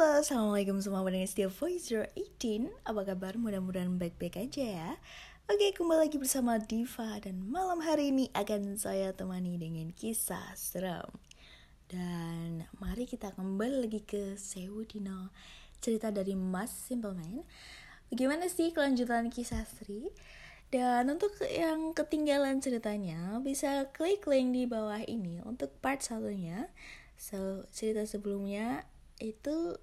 Halo, Assalamualaikum semua pendengar Steel Voice 018 Apa kabar? Mudah-mudahan baik-baik aja ya. Oke, kembali lagi bersama Diva Dan malam hari ini akan saya temani dengan kisah seram. Dan mari kita kembali lagi ke Sewu Dino. Cerita dari Mas Simpleman Bagaimana sih kelanjutan kisah Sri? Dan untuk yang ketinggalan ceritanya Bisa klik link di bawah ini Untuk part satunya. So, cerita sebelumnya itu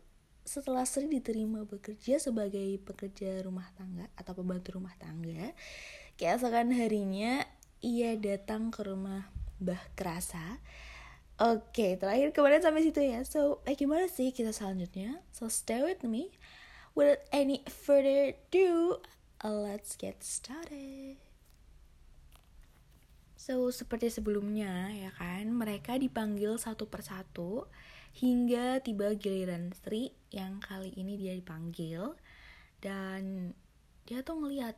setelah Sri diterima bekerja sebagai pekerja rumah tangga atau pembantu rumah tangga, keesokan harinya ia datang ke rumah Mbah Krasa. Oke, terakhir kemarin sampai situ ya. So, eh, gimana sih kita selanjutnya? So, stay with me. Without any further ado, let's get started. So, seperti sebelumnya ya kan, mereka dipanggil satu persatu hingga tiba giliran Sri yang kali ini dia dipanggil dan dia tuh ngeliat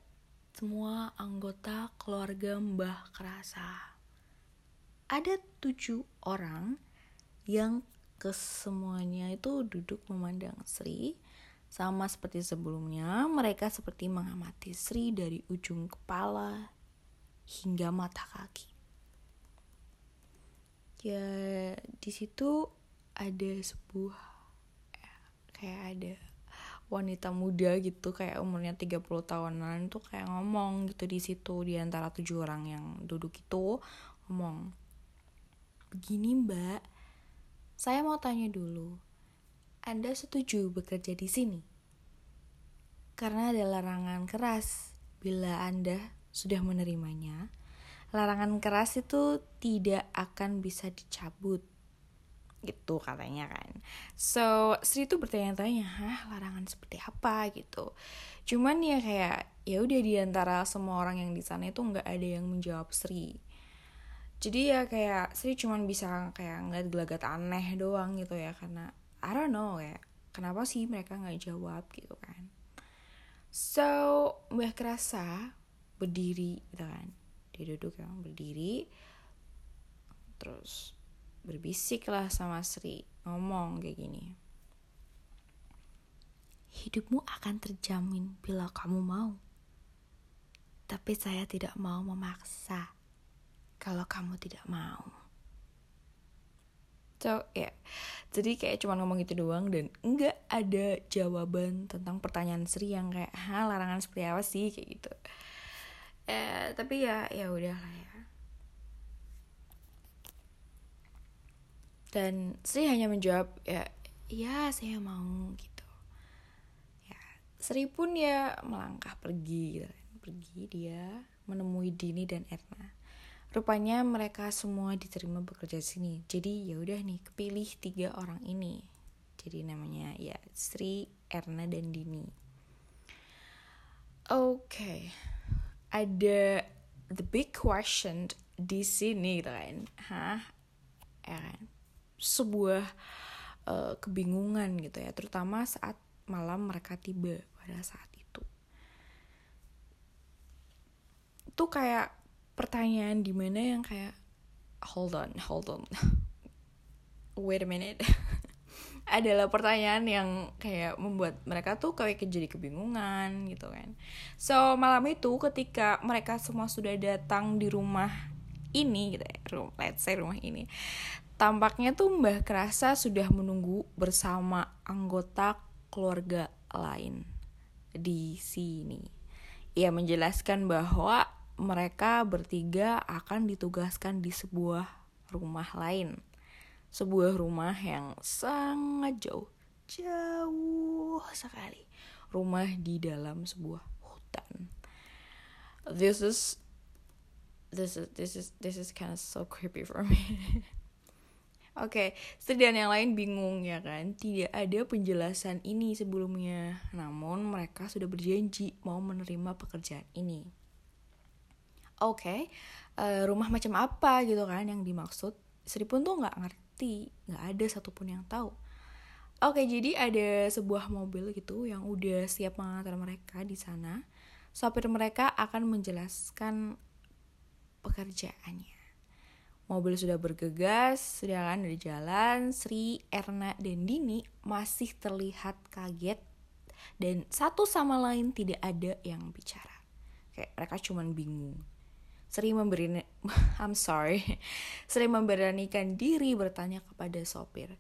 semua anggota keluarga Mbah Kerasa. Ada tujuh orang yang kesemuanya itu duduk memandang Sri sama seperti sebelumnya, mereka seperti mengamati Sri dari ujung kepala hingga mata kaki. Ya, di situ ada sebuah ya, kayak ada wanita muda gitu kayak umurnya 30 tahunan tuh kayak ngomong gitu di situ di antara tujuh orang yang duduk itu ngomong begini mbak saya mau tanya dulu anda setuju bekerja di sini karena ada larangan keras bila anda sudah menerimanya, larangan keras itu tidak akan bisa dicabut. Gitu katanya kan. So, Sri itu bertanya-tanya, "Hah, larangan seperti apa?" gitu. Cuman ya kayak ya udah di antara semua orang yang di sana itu nggak ada yang menjawab Sri. Jadi ya kayak Sri cuman bisa kayak ngeliat gelagat aneh doang gitu ya karena I don't know kayak kenapa sih mereka nggak jawab gitu kan. So, Mbah Kerasa berdiri gitu kan dia duduk yang berdiri terus berbisik lah sama Sri ngomong kayak gini. Hidupmu akan terjamin bila kamu mau. Tapi saya tidak mau memaksa kalau kamu tidak mau. So ya yeah. jadi kayak cuma ngomong gitu doang dan enggak ada jawaban tentang pertanyaan Sri yang kayak ha larangan seperti apa sih? kayak gitu. Eh tapi ya ya udah lah ya dan Sri hanya menjawab ya ya saya mau gitu. Ya Sri pun ya melangkah pergi gitu kan. pergi dia menemui Dini dan Erna. Rupanya mereka semua diterima bekerja sini. Jadi ya udah nih kepilih tiga orang ini. Jadi namanya ya Sri Erna dan Dini. Oke. Okay ada the big question di sini gitu kan. Hah? Ya kan sebuah uh, kebingungan gitu ya terutama saat malam mereka tiba pada saat itu itu kayak pertanyaan di mana yang kayak hold on hold on wait a minute adalah pertanyaan yang kayak membuat mereka tuh kayak jadi kebingungan gitu kan. So malam itu ketika mereka semua sudah datang di rumah ini gitu ya, room, let's say rumah ini. Tampaknya tuh Mbah Kerasa sudah menunggu bersama anggota keluarga lain di sini. Ia menjelaskan bahwa mereka bertiga akan ditugaskan di sebuah rumah lain. Sebuah rumah yang sangat jauh jauh sekali. Rumah di dalam sebuah hutan. This is this is this is this is kind of so creepy for me Oke, okay, dan yang lain bingung ya kan, tidak ada penjelasan ini sebelumnya. Namun mereka sudah berjanji mau menerima pekerjaan ini. Oke, okay, uh, rumah macam apa gitu kan yang dimaksud? Sri pun tuh nggak ngerti nggak ada satupun yang tahu oke jadi ada sebuah mobil gitu yang udah siap mengantar mereka di sana sopir mereka akan menjelaskan pekerjaannya Mobil sudah bergegas, sedangkan dari jalan Sri, Erna, dan Dini masih terlihat kaget dan satu sama lain tidak ada yang bicara. Kayak mereka cuman bingung. Sri memberi I'm sorry. Sri memberanikan diri bertanya kepada sopir.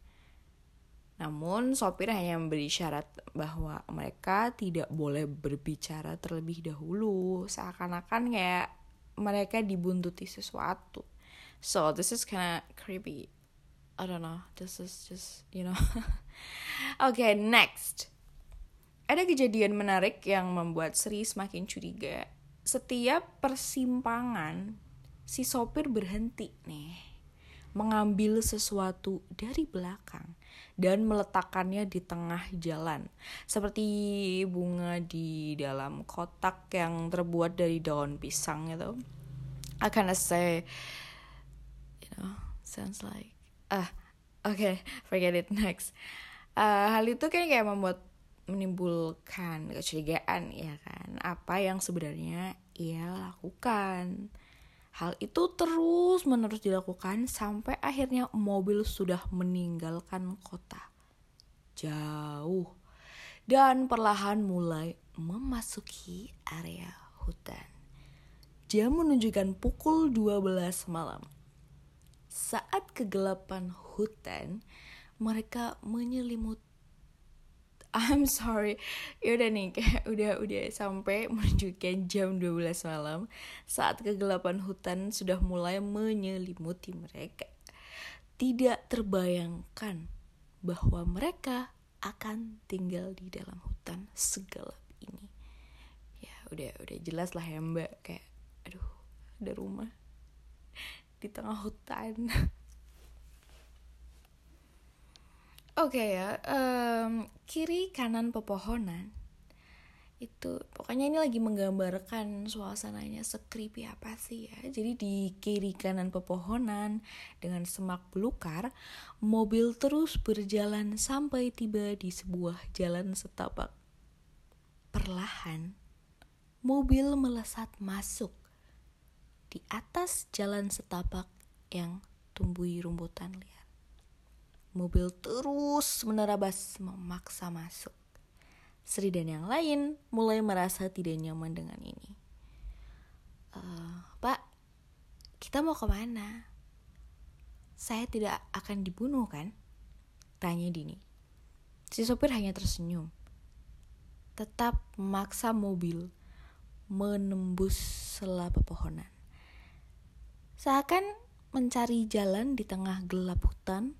Namun sopir hanya memberi syarat bahwa mereka tidak boleh berbicara terlebih dahulu, seakan-akan kayak mereka dibuntuti sesuatu. So this is kind of creepy. I don't know. This is just you know. okay, next. Ada kejadian menarik yang membuat Sri semakin curiga. Setiap persimpangan, si sopir berhenti nih, mengambil sesuatu dari belakang dan meletakkannya di tengah jalan, seperti bunga di dalam kotak yang terbuat dari daun pisang itu. I kinda know sounds like ah oke okay, forget it next. Uh, hal itu kan kayak membuat menimbulkan kecurigaan ya kan? Apa yang sebenarnya ia lakukan. Hal itu terus menerus dilakukan sampai akhirnya mobil sudah meninggalkan kota. Jauh. Dan perlahan mulai memasuki area hutan. Jam menunjukkan pukul 12 malam. Saat kegelapan hutan, mereka menyelimut I'm sorry. Ya udah nih kayak udah udah sampai menunjukkan jam 12 malam. Saat kegelapan hutan sudah mulai menyelimuti mereka. Tidak terbayangkan bahwa mereka akan tinggal di dalam hutan segelap ini. Ya udah udah jelas lah ya mbak. Kayak aduh ada rumah di tengah hutan. Oke okay ya, um, kiri kanan pepohonan. Itu pokoknya ini lagi menggambarkan suasananya sekripi apa sih ya. Jadi di kiri kanan pepohonan dengan semak belukar mobil terus berjalan sampai tiba di sebuah jalan setapak. Perlahan mobil melesat masuk di atas jalan setapak yang tumbuhi rumputan liar. Mobil terus menerabas memaksa masuk. Sri dan yang lain mulai merasa tidak nyaman dengan ini. Uh, Pak, kita mau ke mana? Saya tidak akan dibunuh kan? Tanya Dini. Si sopir hanya tersenyum. Tetap memaksa mobil menembus sela pepohonan. Seakan mencari jalan di tengah gelap hutan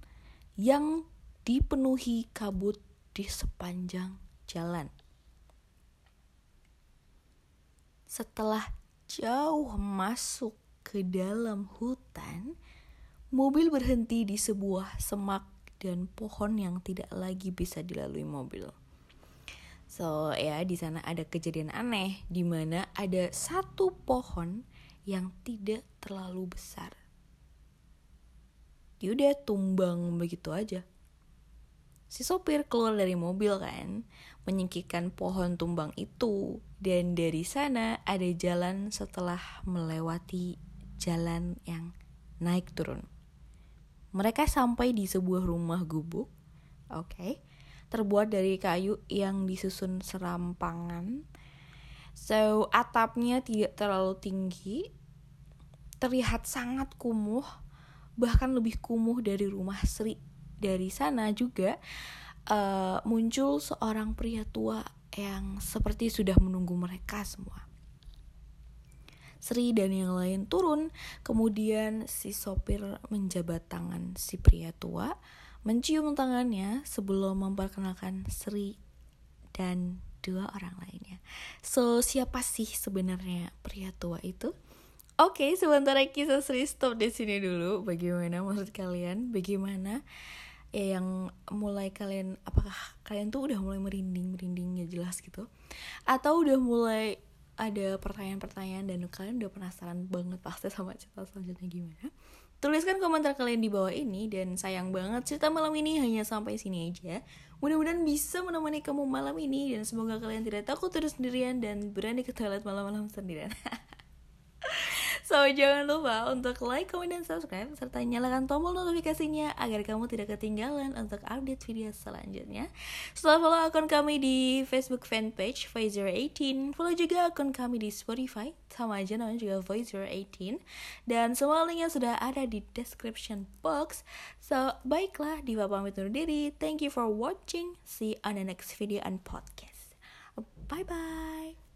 yang dipenuhi kabut di sepanjang jalan. Setelah jauh masuk ke dalam hutan, mobil berhenti di sebuah semak dan pohon yang tidak lagi bisa dilalui mobil. So ya di sana ada kejadian aneh di mana ada satu pohon yang tidak terlalu besar. Dia udah tumbang begitu aja. Si sopir keluar dari mobil kan, menyingkirkan pohon tumbang itu. Dan dari sana ada jalan setelah melewati jalan yang naik turun. Mereka sampai di sebuah rumah gubuk, oke, okay, terbuat dari kayu yang disusun serampangan. So, atapnya tidak terlalu tinggi, terlihat sangat kumuh, bahkan lebih kumuh dari rumah Sri. Dari sana juga uh, muncul seorang pria tua yang seperti sudah menunggu mereka semua. Sri dan yang lain turun, kemudian si sopir menjabat tangan si pria tua, mencium tangannya sebelum memperkenalkan Sri dan dua orang lainnya. So, siapa sih sebenarnya pria tua itu? Oke, okay, sementara kisah Sri stop di sini dulu. Bagaimana menurut kalian? Bagaimana ya yang mulai kalian apakah kalian tuh udah mulai merinding merindingnya jelas gitu atau udah mulai ada pertanyaan-pertanyaan dan kalian udah penasaran banget pasti sama cerita selanjutnya gimana tuliskan komentar kalian di bawah ini dan sayang banget cerita malam ini hanya sampai sini aja mudah-mudahan bisa menemani kamu malam ini dan semoga kalian tidak takut terus sendirian dan berani ke toilet malam-malam sendirian So jangan lupa untuk like, comment, dan subscribe serta nyalakan tombol notifikasinya agar kamu tidak ketinggalan untuk update video selanjutnya. Setelah follow akun kami di Facebook fanpage Voice18, follow juga akun kami di Spotify sama aja namanya juga Voice18 dan semua linknya sudah ada di description box. So baiklah, Diva pamit undur diri. Thank you for watching. See you on the next video and podcast. Bye bye.